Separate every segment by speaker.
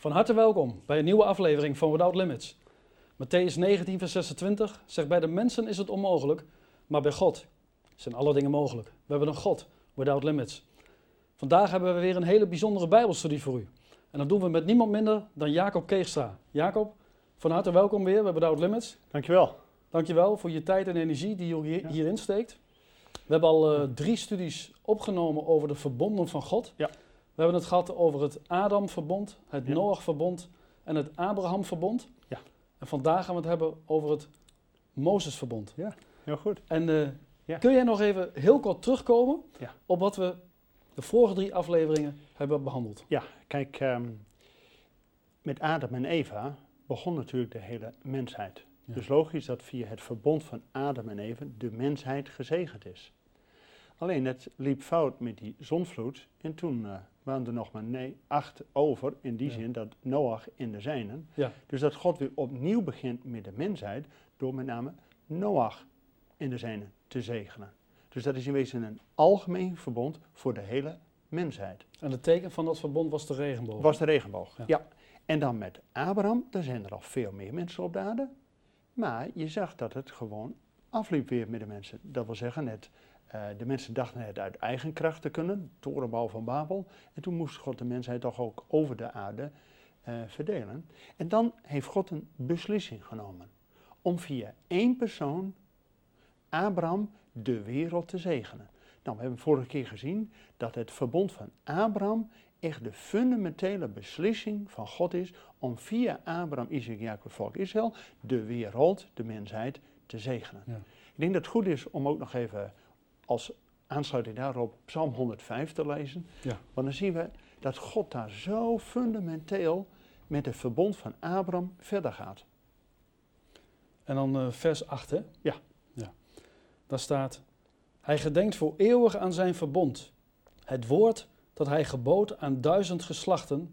Speaker 1: Van harte welkom bij een nieuwe aflevering van Without Limits. Matthäus 19, vers 26 zegt: Bij de mensen is het onmogelijk, maar bij God zijn alle dingen mogelijk. We hebben een God, Without Limits. Vandaag hebben we weer een hele bijzondere Bijbelstudie voor u. En dat doen we met niemand minder dan Jacob Keegstra. Jacob, van harte welkom weer bij Without Limits.
Speaker 2: Dankjewel.
Speaker 1: Dankjewel voor je tijd en energie die je hier, hierin steekt. We hebben al uh, drie studies opgenomen over de verbonden van God.
Speaker 2: Ja.
Speaker 1: We hebben het gehad over het Adam-verbond, het
Speaker 2: Ja.
Speaker 1: Noach-verbond en het Abraham-verbond.
Speaker 2: Ja.
Speaker 1: En vandaag gaan we het hebben over het Mozes-verbond.
Speaker 2: Heel goed.
Speaker 1: En eh,
Speaker 2: Ja.
Speaker 1: kun jij nog even heel kort terugkomen
Speaker 2: Ja.
Speaker 1: op wat we de vorige drie afleveringen hebben behandeld?
Speaker 2: Ja, kijk, ehm, met Adam en Eva begon natuurlijk de hele mensheid.
Speaker 1: Ja.
Speaker 2: Dus logisch dat via het verbond van Adam en Eva de mensheid gezegend is. Alleen het liep fout met die zonvloed en toen eh, waren er nog maar nee, acht over, in die
Speaker 1: Ja.
Speaker 2: zin dat Noach in de zijnen.
Speaker 1: Ja.
Speaker 2: Dus dat God weer opnieuw begint met de mensheid door met name Noach in de zijnen te zegenen. Dus dat is in wezen een algemeen verbond voor de hele mensheid.
Speaker 1: En het teken van dat verbond was de regenboog.
Speaker 2: Was de regenboog.
Speaker 1: Ja.
Speaker 2: Ja. En dan met Abraham, daar zijn er al veel meer mensen op de aarde. Maar je zag dat het gewoon afliep weer met de mensen. Dat wil zeggen, het, eh, de mensen dachten het uit eigen kracht te kunnen, torenbouw van Babel. En toen moest God de mensheid toch ook over de aarde eh, verdelen. En dan heeft God een beslissing genomen om via één persoon, Abraham, de wereld te zegenen. Nou, we hebben vorige keer gezien dat het verbond van Abraham echt de fundamentele beslissing van God is om via Abraham, Isaac, Jacob, volk Israël, de wereld, de mensheid, te zegenen.
Speaker 1: Ja.
Speaker 2: Ik denk dat het goed is om ook nog even als aansluiting daarop Psalm 105 te lezen.
Speaker 1: Ja.
Speaker 2: Want dan zien we dat God daar zo fundamenteel met het verbond van Abraham verder gaat.
Speaker 1: En dan eh, vers 8, hè?
Speaker 2: Ja.
Speaker 1: ja. Daar staat: Hij gedenkt voor eeuwig aan zijn verbond. Het woord dat hij gebood aan duizend geslachten,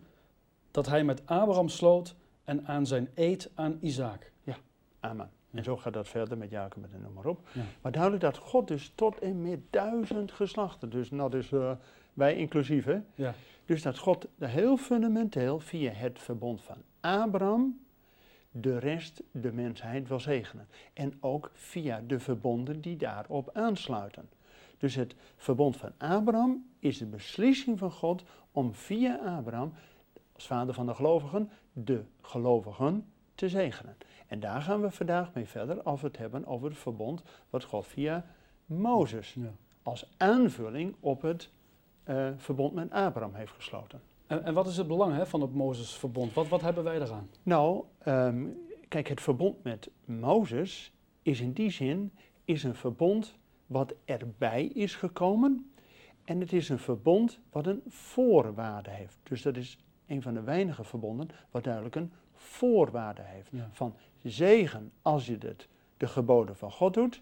Speaker 1: dat hij met Abraham sloot en aan zijn eed aan Isaac.
Speaker 2: Amen. En zo gaat dat verder met Jacob en noem maar op.
Speaker 1: Ja.
Speaker 2: Maar duidelijk dat God dus tot en met duizend geslachten, dus nou dus eh, wij inclusief hè.
Speaker 1: Ja.
Speaker 2: Dus dat God heel fundamenteel via het verbond van Abraham de rest, de mensheid wil zegenen. En ook via de verbonden die daarop aansluiten. Dus het verbond van Abraham is de beslissing van God om via Abraham, als vader van de gelovigen, de gelovigen te zegenen. En daar gaan we vandaag mee verder als we het hebben over het verbond wat God via Mozes
Speaker 1: Ja.
Speaker 2: als aanvulling op het eh, verbond met Abraham heeft gesloten.
Speaker 1: En, en wat is het belang hè, van het Mozesverbond? Wat, wat hebben wij eraan?
Speaker 2: Nou, ehm, kijk, het verbond met Mozes is in die zin is een verbond wat erbij is gekomen. En het is een verbond wat een voorwaarde heeft. Dus dat is een van de weinige verbonden wat duidelijk een voorwaarde heeft.
Speaker 1: Ja.
Speaker 2: Van zegen als je het, de geboden van God doet,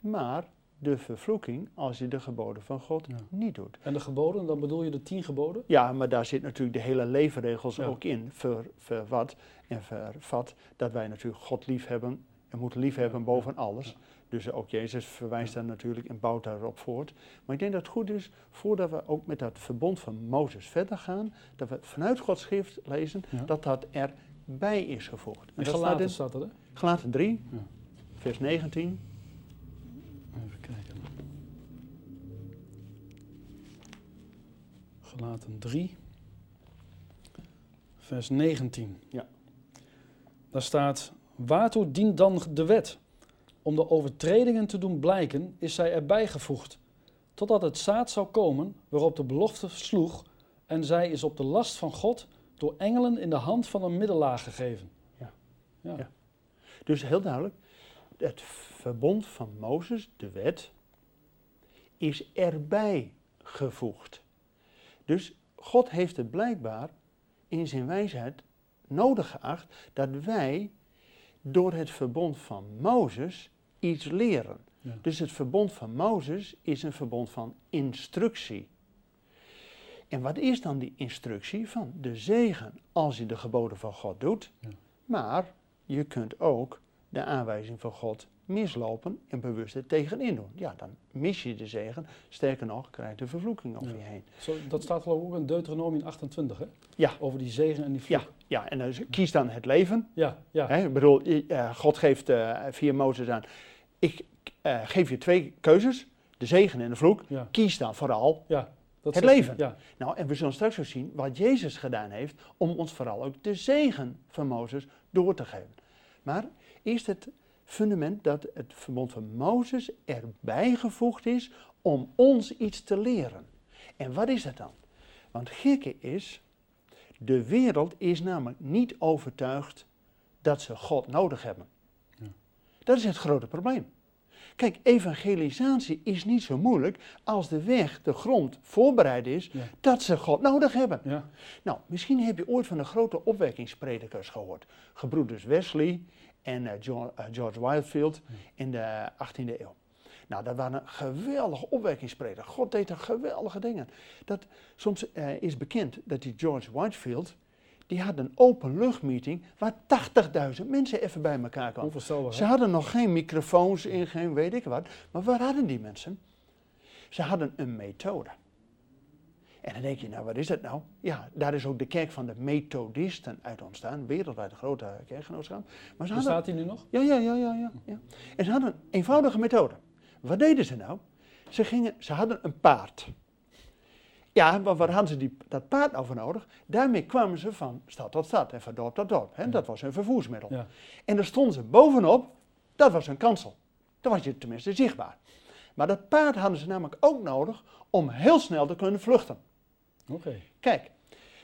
Speaker 2: maar de vervloeking als je de geboden van God
Speaker 1: Ja.
Speaker 2: niet doet.
Speaker 1: En de geboden, dan bedoel je de tien geboden?
Speaker 2: Ja, maar daar zit natuurlijk de hele leefregels
Speaker 1: Ja.
Speaker 2: ook in. Ver, verwat en vervat dat wij natuurlijk God lief hebben en moeten lief hebben boven alles. Dus ook Jezus verwijst daar natuurlijk en bouwt daarop voort. Maar ik denk dat het goed is, voordat we ook met dat verbond van Mozes verder gaan, dat we vanuit Gods schrift lezen
Speaker 1: Ja.
Speaker 2: dat dat erbij is gevoegd.
Speaker 1: En
Speaker 2: dat staat
Speaker 1: gelaten hè?
Speaker 2: Galaten 3,
Speaker 1: Ja.
Speaker 2: vers 19.
Speaker 1: Even kijken. Gelaten 3, vers 19.
Speaker 2: Ja.
Speaker 1: Daar staat: Waartoe dient dan de wet? Om de overtredingen te doen blijken, is zij erbij gevoegd, totdat het zaad zou komen waarop de belofte sloeg, en zij is op de last van God door engelen in de hand van een middelaar gegeven.
Speaker 2: Ja.
Speaker 1: ja.
Speaker 2: Ja. Dus heel duidelijk, het verbond van Mozes, de wet, is erbij gevoegd. Dus God heeft het blijkbaar in zijn wijsheid nodig geacht dat wij door het verbond van Mozes iets leren.
Speaker 1: Ja.
Speaker 2: Dus het verbond van Mozes is een verbond van instructie. En wat is dan die instructie van de zegen als je de geboden van God doet?
Speaker 1: Ja.
Speaker 2: Maar je kunt ook de aanwijzing van God mislopen en bewust er tegenin doen. Ja, dan mis je de zegen. Sterker nog, krijg je de vervloeking over
Speaker 1: Ja.
Speaker 2: je heen.
Speaker 1: Zo, dat staat geloof ik ook in Deuteronomium 28, hè?
Speaker 2: Ja.
Speaker 1: Over die zegen en die
Speaker 2: Ja,
Speaker 1: vloek.
Speaker 2: Ja, en dan kies dan het leven.
Speaker 1: Ja, ja.
Speaker 2: Hè? Ik bedoel, eh, God geeft eh, via Mozes aan. Ik eh, geef je twee keuzes, de zegen en de vloek.
Speaker 1: ja,
Speaker 2: Kies dan vooral.
Speaker 1: ja. Dat
Speaker 2: Het leven.
Speaker 1: Ja,
Speaker 2: Nou, en we zullen straks ook zien wat Jezus gedaan heeft om ons vooral ook de zegen van Mozes door te geven. Maar eerst het fundament dat het verbond van Mozes erbij gevoegd is om ons iets te leren. En wat is dat dan? Want gekke is, de wereld is namelijk niet overtuigd dat ze God nodig hebben.
Speaker 1: Ja.
Speaker 2: Dat is het grote probleem. Kijk, evangelisatie is niet zo moeilijk als de weg, de grond voorbereid is
Speaker 1: Ja.
Speaker 2: dat ze God nodig hebben.
Speaker 1: ja,
Speaker 2: Nou, misschien heb je ooit van de grote opwekkingspredikers gehoord. Gebroeders Wesley en eh, Jo- eh, George Whitefield in de 18e eeuw. Nou, dat waren geweldige opwekkingspredikers. God deed er geweldige dingen. Dat, soms eh, is bekend dat die George Whitefield, die had een openluchtmeeting waar 80.000 mensen even bij elkaar kwamen. Ze hadden nog geen microfoons in, geen weet ik wat. Maar waar hadden die mensen? Ze hadden een methode. En dan denk je, nou wat is dat nou? Ja, daar is ook de kerk van de Methodisten uit ontstaan. Wereldwijd een grote kerkgenootschap. Maar ze hadden,
Speaker 1: Bestaat die nu nog?
Speaker 2: ja, ja, ja, ja, ja, ja. En ze hadden een eenvoudige methode. Wat deden ze nou? Ze, gingen, ze hadden een paard. Ja, maar waar hadden ze die, dat paard nou voor nodig? Daarmee kwamen ze van stad tot stad en van dorp tot dorp. Hè? Dat was hun vervoersmiddel.
Speaker 1: Ja.
Speaker 2: En daar stonden ze bovenop, dat was een kansel. Dan was je tenminste zichtbaar. Maar dat paard hadden ze namelijk ook nodig om heel snel te kunnen vluchten.
Speaker 1: Oké.
Speaker 2: Kijk,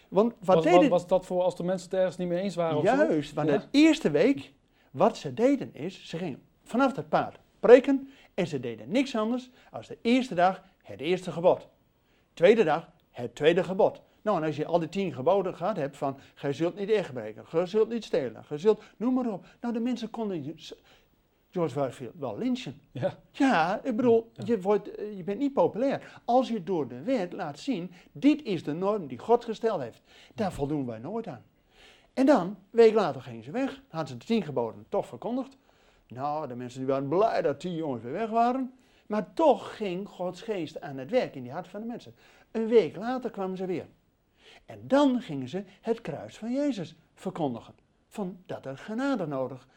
Speaker 2: want wat
Speaker 1: Was,
Speaker 2: deden...
Speaker 1: was, was dat voor als de mensen het ergens niet mee eens waren? of zo?
Speaker 2: Juist, want
Speaker 1: Ja?
Speaker 2: de eerste week, wat ze deden is, ze gingen vanaf dat paard preken en ze deden niks anders als de eerste dag het eerste gebod. Tweede dag het tweede gebod. Nou, en als je al die tien geboden gehad hebt van, gij zult niet echtbreken, gij zult niet stelen, gij zult, noem maar op. Nou, de mensen konden George Whitefield wel lynchen.
Speaker 1: Ja,
Speaker 2: Ja, ik bedoel,
Speaker 1: Ja.
Speaker 2: Je, wordt, eh, je bent niet populair. Als je door de wet laat zien, dit is de norm die God gesteld heeft. Daar voldoen wij nooit aan. En dan, een week later gingen ze weg. Hadden ze de tien geboden toch verkondigd. Nou, de mensen die waren blij dat die jongens weer weg waren. Maar toch ging Gods geest aan het werk in die hart van de mensen. Een week later kwamen ze weer. En dan gingen ze het kruis van Jezus verkondigen. Van dat er genade nodig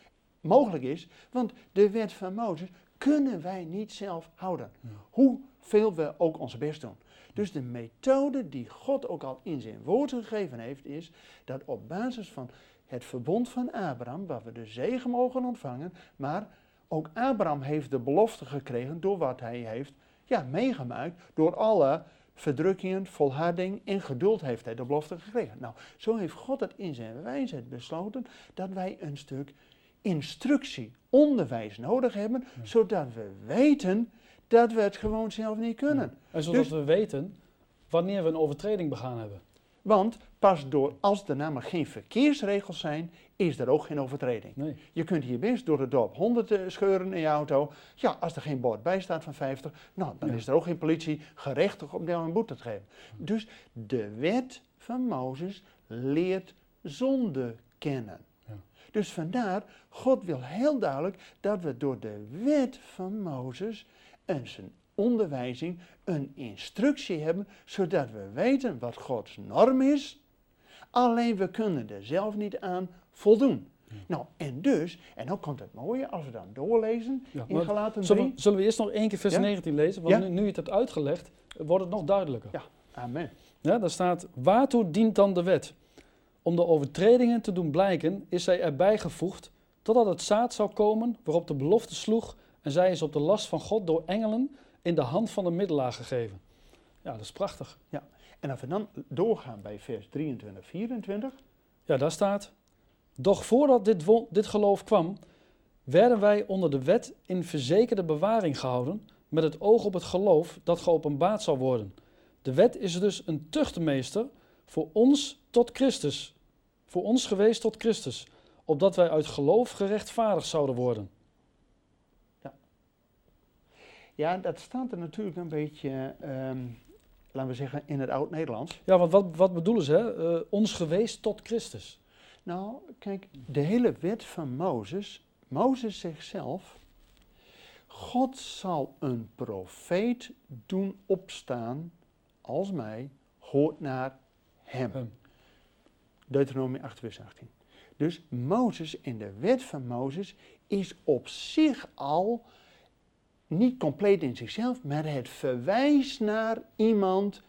Speaker 2: mogelijk is. Want de wet van Mozes kunnen wij niet zelf houden. Hoeveel we ook ons best doen. Dus de methode die God ook al in zijn woord gegeven heeft, is dat op basis van het verbond van Abraham, waar we de zegen mogen ontvangen, maar ook Abraham heeft de belofte gekregen door wat hij heeft ja, meegemaakt, door alle verdrukkingen, volharding en geduld heeft hij de belofte gekregen. Nou, zo heeft God het in zijn wijsheid besloten dat wij een stuk instructie, onderwijs nodig hebben,
Speaker 1: Ja.
Speaker 2: zodat we weten dat we het gewoon zelf niet kunnen.
Speaker 1: en zodat
Speaker 2: Dus-
Speaker 1: we weten wanneer we een overtreding begaan hebben.
Speaker 2: Want pas door, als er namelijk geen verkeersregels zijn, is er ook geen overtreding.
Speaker 1: Nee.
Speaker 2: Je kunt hier best door het dorp 100 eh, scheuren in je auto. Ja, als er geen bord bij staat van 50, nou, dan
Speaker 1: Ja.
Speaker 2: is er ook geen politie gerechtigd om jou een boete te geven. Dus de wet van Mozes leert zonde kennen.
Speaker 1: Ja.
Speaker 2: Dus vandaar, God wil heel duidelijk dat we door de wet van Mozes en zijn onderwijzing een instructie hebben, zodat we weten wat Gods norm is. Alleen we kunnen er zelf niet aan voldoen.
Speaker 1: Ja.
Speaker 2: Nou, en dus, en dan komt het mooie, als we dan doorlezen
Speaker 1: Ja,
Speaker 2: in Galaten
Speaker 1: zullen,
Speaker 2: 3.
Speaker 1: we, zullen we eerst nog één keer vers
Speaker 2: Ja?
Speaker 1: 19 lezen? Want
Speaker 2: Ja?
Speaker 1: nu, nu je het hebt uitgelegd, wordt het nog duidelijker.
Speaker 2: Ja. Amen.
Speaker 1: Ja, daar staat, waartoe dient dan de wet? Om de overtredingen te doen blijken, is zij erbij gevoegd, totdat het zaad zou komen waarop de belofte sloeg, en zij is op de last van God door engelen in de hand van de middelaar gegeven. Ja, dat is prachtig.
Speaker 2: En als we dan doorgaan bij vers 23, 24.
Speaker 1: Ja, daar staat, doch voordat dit, dit geloof kwam, werden wij onder de wet in verzekerde bewaring gehouden, met het oog op het geloof dat geopenbaard zal worden. De wet is dus een tuchtmeester voor ons tot Christus, voor ons geweest tot Christus, opdat wij uit geloof gerechtvaardigd zouden worden.
Speaker 2: Ja, dat staat er natuurlijk een beetje, ehm, laten we zeggen, in het Oud-Nederlands.
Speaker 1: Ja, want wat, wat bedoelen ze? Eh, ons geweest tot Christus.
Speaker 2: Nou, kijk, de hele wet van Mozes, Mozes zegt zelf, God zal een profeet doen opstaan als mij, hoort naar hem.
Speaker 1: Hem.
Speaker 2: Deuteronomie 8 vers 18. Dus Mozes en de wet van Mozes is op zich al niet compleet in zichzelf, maar het verwijst naar iemand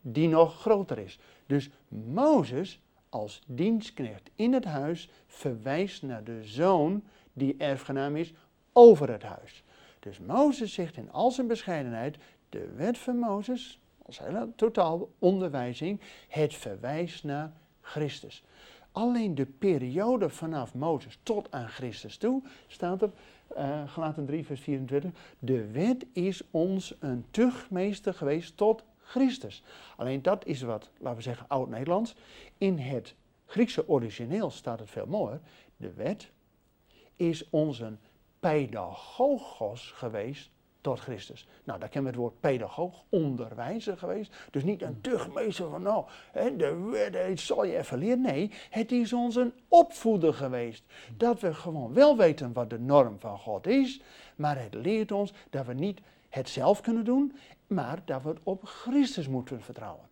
Speaker 2: die nog groter is. Dus Mozes als dienstknecht in het huis verwijst naar de zoon die erfgenaam is over het huis. Dus Mozes zegt in al zijn bescheidenheid, de wet van Mozes, als hele totaal onderwijzing, het verwijst naar Christus. Alleen de periode vanaf Mozes tot aan Christus toe, staat er, uh, gelaten 3 vers 24, de wet is ons een tuchtmeester geweest tot Christus. Alleen dat is wat, laten we zeggen, oud-Nederlands. In het Griekse origineel staat het veel mooier. De wet is ons een pedagogos geweest tot Christus. Nou, daar kennen we het woord pedagoog, onderwijzer geweest. Dus niet een tuchtmeester van, nou, hè, de wet zal je even leren. Nee, het is ons een opvoeder geweest. Dat we gewoon wel weten wat de norm van God is, maar het leert ons dat we niet het zelf kunnen doen, maar dat we op Christus moeten vertrouwen.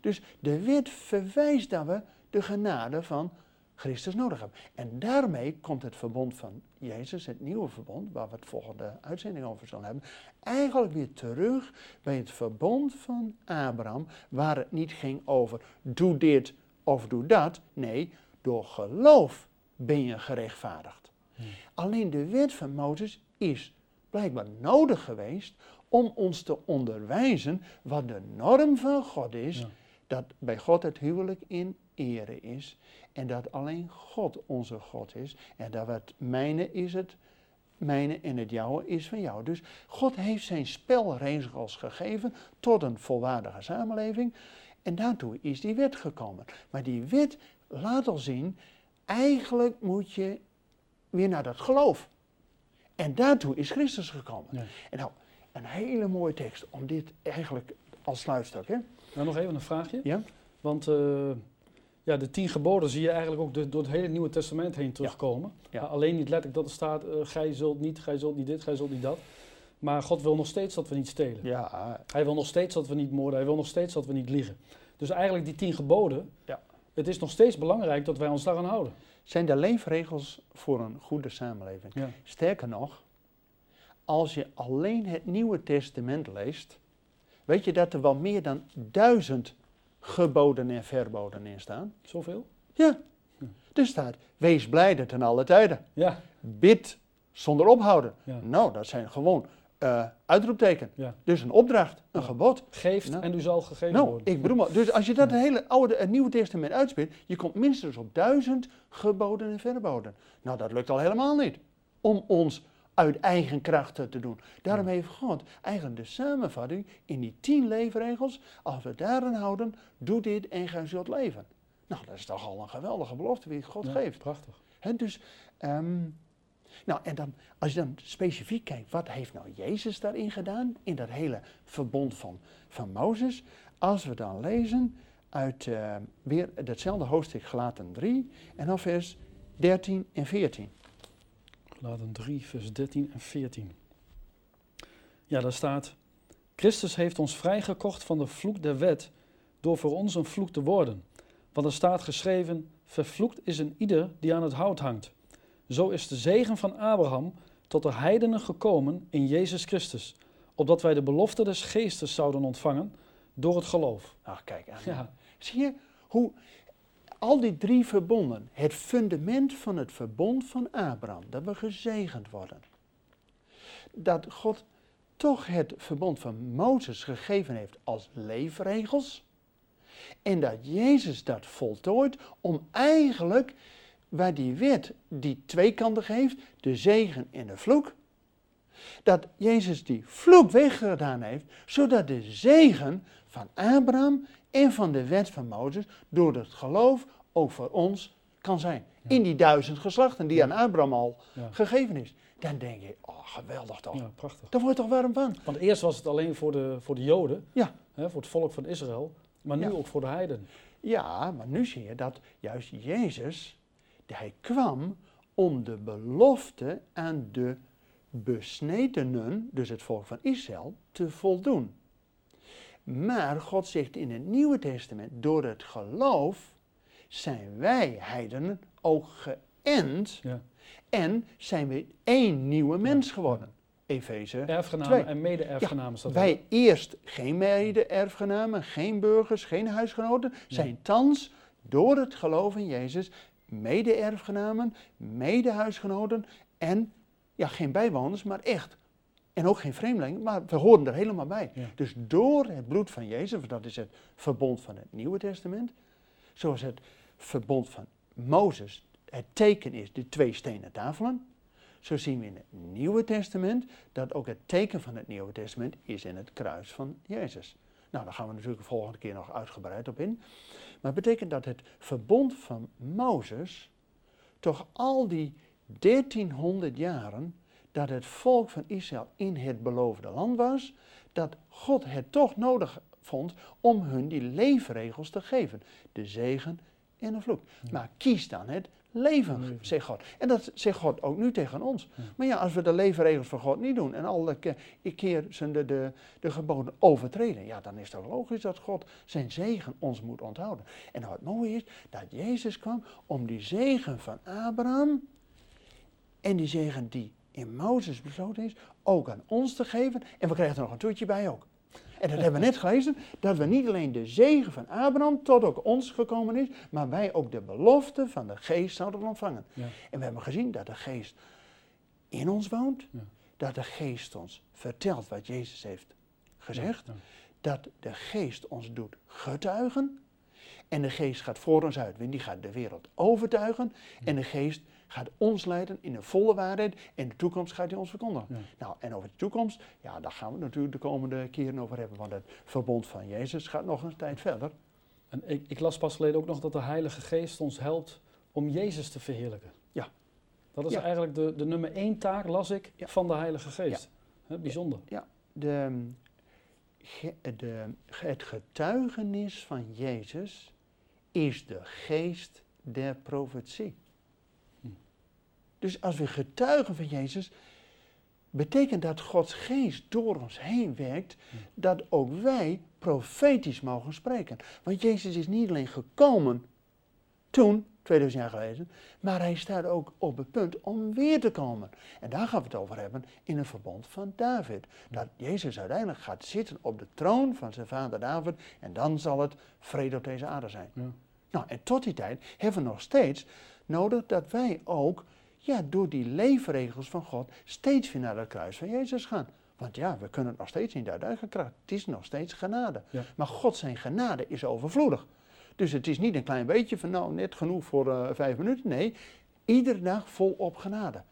Speaker 2: Dus de wet verwijst dat we de genade van Christus nodig hebben. En daarmee komt het verbond van Jezus, het nieuwe verbond, waar we het volgende uitzending over zullen hebben, eigenlijk weer terug bij het verbond van Abraham, waar het niet ging over doe dit of doe dat. Nee, door geloof ben je gerechtvaardigd. Hmm. Alleen de wet van Mozes is blijkbaar nodig geweest om ons te onderwijzen wat de norm van God is. Dat bij God het huwelijk in ere is. En dat alleen God onze God is. En dat het mijne is het mijne en het jouwe is van jou. Dus God heeft zijn spelregels gegeven tot een volwaardige samenleving. En daartoe is die wet gekomen. Maar die wet laat al zien, eigenlijk moet je weer naar dat geloof. En daartoe is Christus gekomen. En nou, een hele mooie tekst om dit eigenlijk als sluitstuk. Hè?
Speaker 1: Nou, nog even een vraagje. Ja? Want uh, ja, de tien geboden zie je eigenlijk ook door het hele Nieuwe Testament heen terugkomen. Ja. Alleen niet letterlijk dat er staat, uh, gij zult niet, gij zult niet dit, gij zult niet dat. Maar God wil nog steeds dat we niet stelen. Ja. Hij wil nog steeds dat we niet moorden, hij wil nog steeds dat we niet liegen. Dus eigenlijk die tien geboden, ja. het is nog steeds belangrijk dat wij ons daaraan houden.
Speaker 2: Zijn de leefregels voor een goede samenleving. Ja. Sterker nog, als je alleen het Nieuwe Testament leest, weet je dat er wel meer dan duizend geboden en verboden in staan.
Speaker 1: Zoveel?
Speaker 2: Ja. Er staat, wees blijde ten alle tijden. Ja. Bid zonder ophouden. Ja. Nou, dat zijn gewoon uh, uitroepteken. Ja. Dus een opdracht, een gebod.
Speaker 1: Geeft nou. en u zal gegeven
Speaker 2: nou,
Speaker 1: worden.
Speaker 2: Ik bedoel maar, dus als je dat het hele oude en nieuwe testament uitspeelt, je komt minstens op duizend geboden en verboden. Nou, dat lukt al helemaal niet. Om ons uit eigen krachten te doen. Daarom heeft God eigenlijk de samenvatting in die tien leefregels. Als we daaraan houden, doe dit en ga zult leven. Nou, dat is toch al een geweldige belofte die God geeft.
Speaker 1: Prachtig.
Speaker 2: He, dus, um, nou, en dan, als je dan specifiek kijkt, wat heeft nou Jezus daarin gedaan? In dat hele verbond van, van Mozes. Als we dan lezen uit uh, weer datzelfde hoofdstuk, gelaten 3, en dan vers 13 en 14.
Speaker 1: Laten 3, vers 13 en 14. Ja, daar staat: Christus heeft ons vrijgekocht van de vloek der wet door voor ons een vloek te worden. Want er staat geschreven: Vervloekt is een ieder die aan het hout hangt. Zo is de zegen van Abraham tot de heidenen gekomen in Jezus Christus, opdat wij de belofte des geestes zouden ontvangen door het geloof.
Speaker 2: Ach, kijk aan. Ja. Zie je hoe al die drie verbonden, het fundament van het verbond van Abraham, dat we gezegend worden. Dat God toch het verbond van Mozes gegeven heeft als leefregels. En dat Jezus dat voltooit om eigenlijk waar die wet die twee kanten geeft, de zegen en de vloek, dat Jezus die vloek weggedaan heeft, zodat de zegen van Abraham en van de wet van Mozes door het geloof ook voor ons kan zijn. In die duizend geslachten die aan Abraham al gegeven is. Dan denk je, oh geweldig toch. Ja, prachtig. Daar word je toch warm van.
Speaker 1: Want eerst was het alleen voor de, voor de Joden, ja. hè, voor het volk van Israël, maar nu ook voor de heiden.
Speaker 2: Ja, maar nu zie je dat juist Jezus, hij kwam om de belofte aan de besnedenen, dus het volk van Israël, te voldoen. Maar God zegt in het Nieuwe Testament, door het geloof zijn wij heidenen ook geënt
Speaker 1: Ja.
Speaker 2: en zijn we één nieuwe mens geworden. Efeze.
Speaker 1: Erfgenamen en mede-erfgenamen er.
Speaker 2: Wij eerst geen mede-erfgenamen, geen burgers, geen huisgenoten, zijn thans door het geloof in Jezus mede-erfgenamen, mede-huisgenoten en ja, geen bijwoners, maar echt. En ook geen vreemdelingen, maar we horen er helemaal bij.
Speaker 1: Ja.
Speaker 2: Dus door het bloed van Jezus, dat is het verbond van het Nieuwe Testament, zoals het verbond van Mozes het teken is, de twee stenen tafelen, zo zien we in het Nieuwe Testament dat ook het teken van het Nieuwe Testament is in het kruis van Jezus. Nou, daar gaan we natuurlijk de volgende keer nog uitgebreid op in. Maar het betekent dat het verbond van Mozes toch al die 1300 jaren dat het volk van Israël in het beloofde land was, dat God het toch nodig vond om hun die leefregels te geven. De zegen en de vloek. Maar kies dan het leven,
Speaker 1: Leven.
Speaker 2: zegt God. En dat zegt God ook nu tegen ons.
Speaker 1: Ja.
Speaker 2: Maar ja, als we de leefregels van God niet doen en alle ke- keer zijn de, de, de geboden overtreden, ja, dan is het ook logisch dat God zijn zegen ons moet onthouden. En nou, het mooie is dat Jezus kwam om die zegen van Abraham en die zegen die in Mozes besloten is, ook aan ons te geven. En we krijgen er nog een toetje bij ook. En dat hebben we net gelezen, dat we niet alleen de zegen van Abraham tot ook ons gekomen is, maar wij ook de belofte van de geest zouden ontvangen.
Speaker 1: Ja.
Speaker 2: En we hebben gezien dat de geest in ons woont,
Speaker 1: Ja.
Speaker 2: dat de geest ons vertelt wat Jezus heeft gezegd,
Speaker 1: Ja.
Speaker 2: dat de geest ons doet getuigen. En de geest gaat voor ons uit, die gaat de wereld overtuigen. En de geest gaat ons leiden in de volle waarheid. En de toekomst gaat hij ons verkondigen.
Speaker 1: Ja.
Speaker 2: Nou, en over de toekomst, ja, daar gaan we natuurlijk de komende keren over hebben. Want het verbond van Jezus gaat nog een tijd verder.
Speaker 1: En ik, ik las pas geleden ook nog dat de Heilige Geest ons helpt om Jezus te verheerlijken.
Speaker 2: Ja.
Speaker 1: Dat is
Speaker 2: Ja.
Speaker 1: eigenlijk de, de nummer één taak, las ik,
Speaker 2: Ja.
Speaker 1: van de Heilige Geest. Bijzonder.
Speaker 2: De, ge- de, het getuigenis van Jezus is de geest der profetie. Dus als we getuigen van Jezus, betekent dat Gods geest door ons heen werkt, dat ook wij profetisch mogen spreken. Want Jezus is niet alleen gekomen toen, 2000 jaar geleden, maar hij staat ook op het punt om weer te komen. En daar gaan we het over hebben in een verbond van David. Dat Jezus uiteindelijk gaat zitten op de troon van zijn vader David en dan zal het vrede op deze aarde zijn.
Speaker 1: Ja.
Speaker 2: Nou, en tot die tijd hebben we nog steeds nodig dat wij ook ja, door die leefregels van God steeds weer naar het kruis van Jezus gaan. Want ja, we kunnen het nog steeds niet uit eigen kracht. Het is nog steeds genade.
Speaker 1: Ja.
Speaker 2: Maar God zijn genade is overvloedig. Dus het is niet een klein beetje van nou net genoeg voor eh, vijf minuten. Nee, iedere dag volop genade.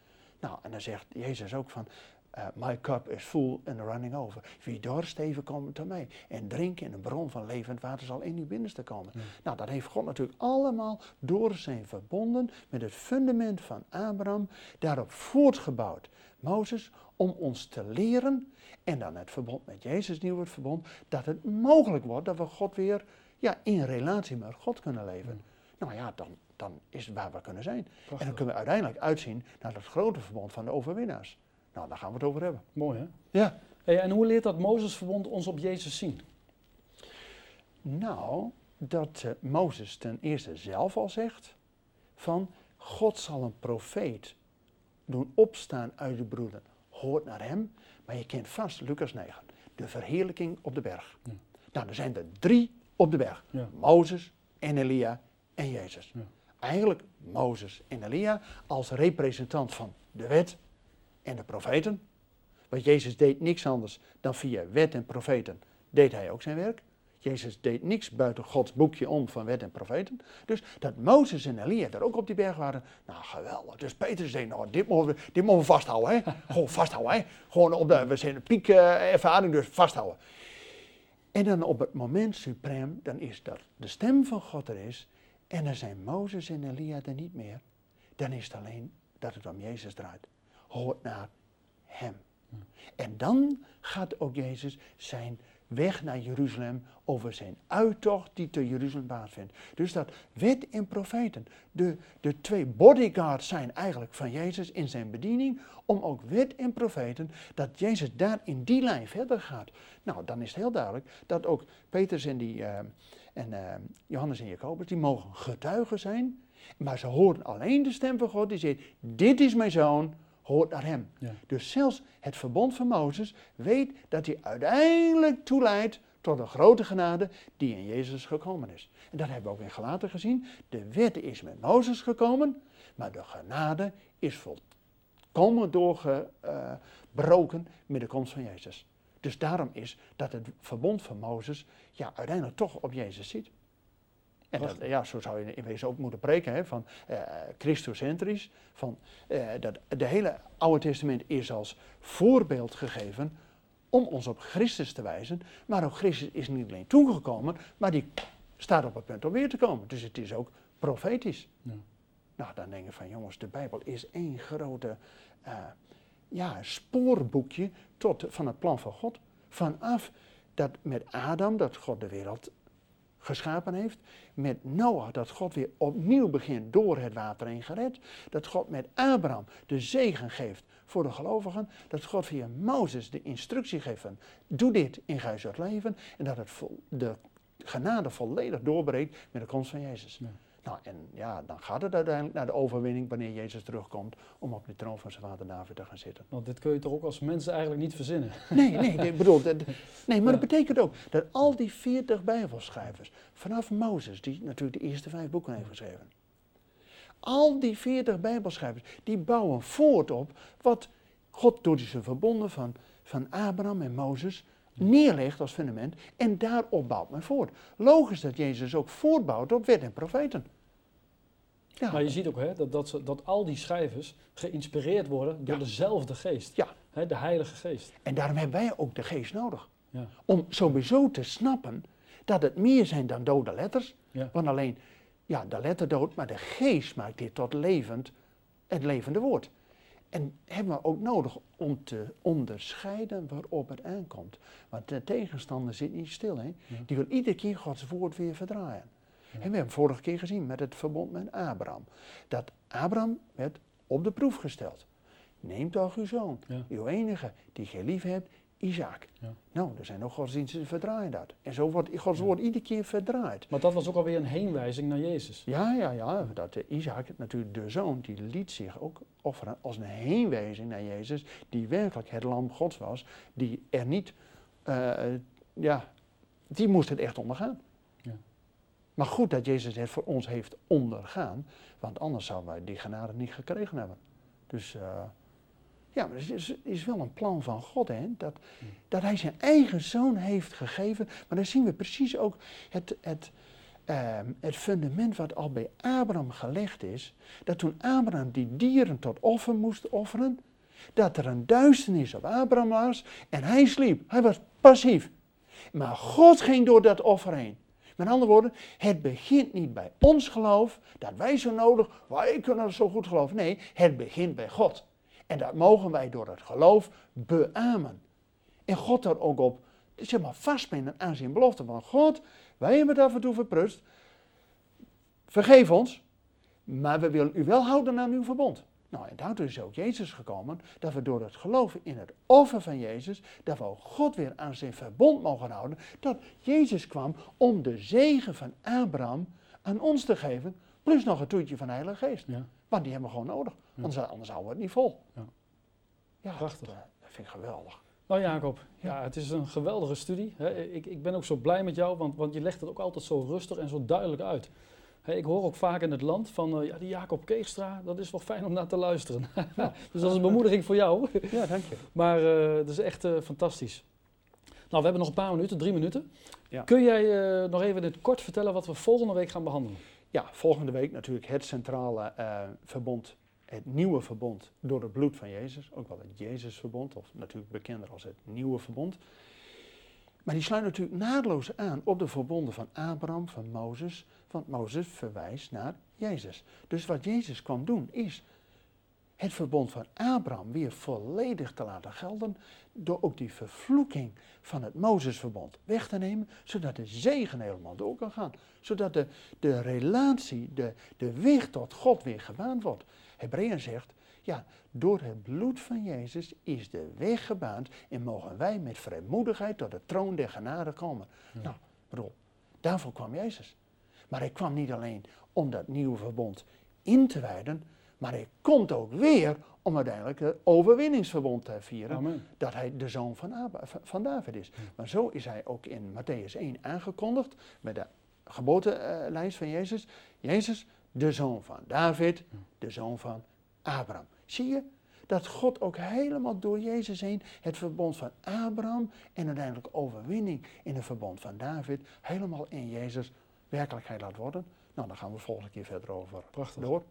Speaker 2: Nou, en dan zegt Jezus ook van, eh, my cup is full and running over. Wie dorst even komen tot mij en drinken in een bron van levend water zal in uw binnenste komen.
Speaker 1: Ja.
Speaker 2: Nou, dat heeft God natuurlijk allemaal door zijn verbonden met het fundament van Abraham, daarop voortgebouwd. Mozes, om ons te leren, en dan het verbond met Jezus, nieuw het verbond, dat het mogelijk wordt dat we God weer ja, in relatie met God kunnen leven. Nou ja, dan, dan is het waar we kunnen zijn. En dan kunnen we uiteindelijk uitzien naar het grote verbond van de overwinnaars. Nou, daar gaan we het over hebben.
Speaker 1: Mooi hè?
Speaker 2: Ja.
Speaker 1: Hey, en hoe leert dat Mozesverbond ons op Jezus zien?
Speaker 2: Nou, dat eh, Mozes ten eerste zelf al zegt van God zal een profeet doen opstaan uit de broeden. Hoort naar hem, maar je kent vast Lucas 9, de verheerlijking op de berg.
Speaker 1: Ja.
Speaker 2: Nou, er zijn er drie op de berg.
Speaker 1: Ja.
Speaker 2: Mozes en Elia en Jezus.
Speaker 1: Ja.
Speaker 2: Eigenlijk Mozes en Elia als representant van de wet en de profeten. Want Jezus deed niks anders dan via wet en profeten deed hij ook zijn werk. Jezus deed niks buiten Gods boekje om van wet en profeten. Dus dat Mozes en Elia daar ook op die berg waren, nou geweldig. Dus Petrus zei, nou dit mogen we, dit mogen we vasthouden hè. Gewoon vasthouden hè. Gewoon op de, we zijn een piek eh, ervaring, dus vasthouden. En dan op het moment suprem, dan is dat de stem van God er is. En dan zijn Mozes en Elia er niet meer. Dan is het alleen dat het om Jezus draait. Hoort naar hem. En dan gaat ook Jezus zijn weg naar Jeruzalem over zijn uittocht die te Jeruzalem plaatsvindt. Dus dat wet en profeten, de, de twee bodyguards zijn eigenlijk van Jezus in zijn bediening, om ook wet en profeten, dat Jezus daar in die lijn verder gaat. Nou, dan is het heel duidelijk dat ook Petrus en die, eh, en eh, Johannes en Jacobus, die mogen getuigen zijn. Maar ze horen alleen de stem van God die zegt, dit is mijn zoon, hoort naar hem.
Speaker 1: Ja.
Speaker 2: Dus zelfs het verbond van Mozes weet dat hij uiteindelijk toeleidt tot een grote genade die in Jezus gekomen is. En dat hebben we ook in Galaten gezien. De wet is met Mozes gekomen, maar de genade is volkomen doorgebroken met de komst van Jezus. Dus daarom is dat het verbond van Mozes ja, uiteindelijk toch op Jezus ziet. En dat, ja, zo zou je in wezen ook moeten preken, hè, van eh Christocentrisch. Van, eh, dat de hele Oude Testament is als voorbeeld gegeven om ons op Christus te wijzen. Maar ook Christus is niet alleen toegekomen, maar die staat op het punt om weer te komen. Dus het is ook profetisch.
Speaker 1: Ja.
Speaker 2: Nou, dan denk je van jongens, de Bijbel is één grote eh, ja, spoorboekje tot, van het plan van God. Vanaf dat met Adam, dat God de wereld geschapen heeft. Met Noach, dat God weer opnieuw begint door het water heen gered. Dat God met Abraham de zegen geeft voor de gelovigen. Dat God via Mozes de instructie geeft van doe dit in gij leven. En dat het de genade volledig doorbreekt met de komst van Jezus. Nou, en ja, dan gaat het uiteindelijk naar de overwinning wanneer Jezus terugkomt om op de troon van zijn vader David te gaan zitten.
Speaker 1: Want dit kun je toch ook als mensen eigenlijk niet verzinnen.
Speaker 2: Nee, nee, ik bedoel, dat, nee maar
Speaker 1: Ja.
Speaker 2: dat betekent ook dat al die 40 Bijbelschrijvers, vanaf Mozes, die natuurlijk de eerste vijf boeken heeft geschreven, al die 40 Bijbelschrijvers, die bouwen voort op wat God door zijn verbonden van, van Abraham en Mozes neerlegt als fundament en daarop bouwt men voort. Logisch dat Jezus ook voortbouwt op wet en profeten. Ja,
Speaker 1: Maar je ziet ook hè, dat, dat, ze, dat al die schrijvers geïnspireerd worden door
Speaker 2: Ja.
Speaker 1: dezelfde geest.
Speaker 2: Ja.
Speaker 1: Hè, de Heilige Geest.
Speaker 2: En daarom hebben wij ook de geest nodig.
Speaker 1: Ja.
Speaker 2: Om sowieso te snappen dat het meer zijn dan dode letters. Want alleen, ja, de letter dood, maar de geest maakt dit tot levend, het levende woord. En hebben we ook nodig om te onderscheiden waarop het aankomt. Want de tegenstander zit niet stil, hè?
Speaker 1: Ja.
Speaker 2: Die wil iedere keer Gods woord weer verdraaien.
Speaker 1: Ja.
Speaker 2: En we hebben vorige keer gezien met het verbond met Abraham. Dat Abraham werd op de proef gesteld. Neem toch uw zoon,
Speaker 1: Ja.
Speaker 2: uw enige, die gij lief hebt, Isaac.
Speaker 1: Ja.
Speaker 2: Nou, er zijn ook godsdiensten die verdraaien dat. En zo wordt Gods
Speaker 1: Ja.
Speaker 2: woord iedere keer verdraaid.
Speaker 1: Maar dat was ook alweer een heenwijzing naar Jezus.
Speaker 2: Ja, ja, ja. Dat eh, Isaac, natuurlijk de zoon, die liet zich ook offeren als een heenwijzing naar Jezus, die werkelijk het lam Gods was, die er niet, eh, ja, die moest het echt ondergaan.
Speaker 1: Ja.
Speaker 2: Maar goed dat Jezus het voor ons heeft ondergaan, want anders zouden wij die genade niet gekregen hebben. Dus eh, ja, maar het is, is wel een plan van God, hè, dat, dat hij zijn eigen zoon heeft gegeven. Maar dan zien we precies ook het, het, ehm, het fundament wat al bij Abraham gelegd is, dat toen Abraham die dieren tot offer moest offeren, dat er een duisternis op Abraham was en hij sliep. Hij was passief. Maar God ging door dat offer heen. Met andere woorden, het begint niet bij ons geloof, dat wij zo nodig, wij kunnen zo goed geloven. Nee, het begint bij God. En dat mogen wij door het geloof beamen. En God daar ook op, zeg maar, vastbinden aan zijn belofte van God. Wij hebben het af en toe verprust. Vergeef ons, maar we willen u wel houden aan uw verbond. Nou, en daartoe is ook Jezus gekomen, dat we door het geloven in het offer van Jezus, dat we ook God weer aan zijn verbond mogen houden, dat Jezus kwam om de zegen van Abraham aan ons te geven, plus nog een toetje van de Heilige Geest.
Speaker 1: Ja.
Speaker 2: Want die hebben we gewoon nodig,
Speaker 1: Ja.
Speaker 2: anders, anders houden we het niet vol.
Speaker 1: Ja.
Speaker 2: Ja,
Speaker 1: Prachtig.
Speaker 2: Dat, eh, dat vind ik geweldig.
Speaker 1: Nou Jacob,
Speaker 2: Ja.
Speaker 1: het is een geweldige studie. Ik, ik ben ook zo blij met jou, want, want je legt het ook altijd zo rustig en zo duidelijk uit. Ik hoor ook vaak in het land van, eh, ja, die Jacob Keegstra, dat is wel fijn om naar te luisteren. dus dat is een bemoediging voor jou.
Speaker 2: Ja, dank je.
Speaker 1: Maar eh dat is echt fantastisch. Nou, we hebben nog een paar minuten, drie minuten.
Speaker 2: Ja.
Speaker 1: Kun jij nog even in het kort vertellen wat we volgende week gaan behandelen?
Speaker 2: Ja, volgende week natuurlijk het centrale eh, verbond, het nieuwe verbond door het bloed van Jezus. Ook wel het Jezusverbond, of natuurlijk bekender als het nieuwe verbond. Maar die sluit natuurlijk naadloos aan op de verbonden van Abraham, van Mozes. Want Mozes verwijst naar Jezus. Dus wat Jezus kwam doen is het verbond van Abraham weer volledig te laten gelden. Door ook die vervloeking van het Mozesverbond weg te nemen. Zodat de zegen helemaal door kan gaan. Zodat de, de relatie, de, de weg tot God weer gebaand wordt. Hebreeën zegt, ja, door het bloed van Jezus is de weg gebaand en mogen wij met vrijmoedigheid tot de troon der genade komen.
Speaker 1: Ja.
Speaker 2: Nou, bedoel, Daarvoor kwam Jezus. Maar hij kwam niet alleen om dat nieuwe verbond in te wijden, maar hij komt ook weer om uiteindelijk het overwinningsverbond te vieren.
Speaker 1: Amen.
Speaker 2: Dat hij de zoon van, van David is. Maar zo is hij ook in Matthäus 1 aangekondigd met de geboortelijst van Jezus. Jezus, de zoon van David, de zoon van Abraham. Zie je dat God ook helemaal door Jezus heen het verbond van Abraham en uiteindelijk overwinning in het verbond van David helemaal in Jezus werkelijkheid laat worden? Nou, daar gaan we volgende keer verder over
Speaker 1: Prachtig.
Speaker 2: door.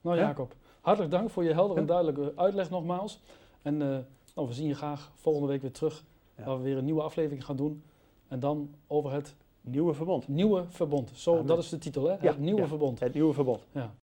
Speaker 1: Nou
Speaker 2: Ja.
Speaker 1: Jacob, hartelijk dank voor je helder en duidelijke uitleg nogmaals. En eh, nou, we zien je graag volgende week weer terug, waar we weer een nieuwe aflevering gaan doen. En dan over het
Speaker 2: Nieuwe verbond.
Speaker 1: nieuwe verbond. Zo,
Speaker 2: Amen.
Speaker 1: dat is de titel, hè?
Speaker 2: Ja,
Speaker 1: het nieuwe
Speaker 2: ja.
Speaker 1: verbond.
Speaker 2: Het nieuwe verbond.
Speaker 1: Ja.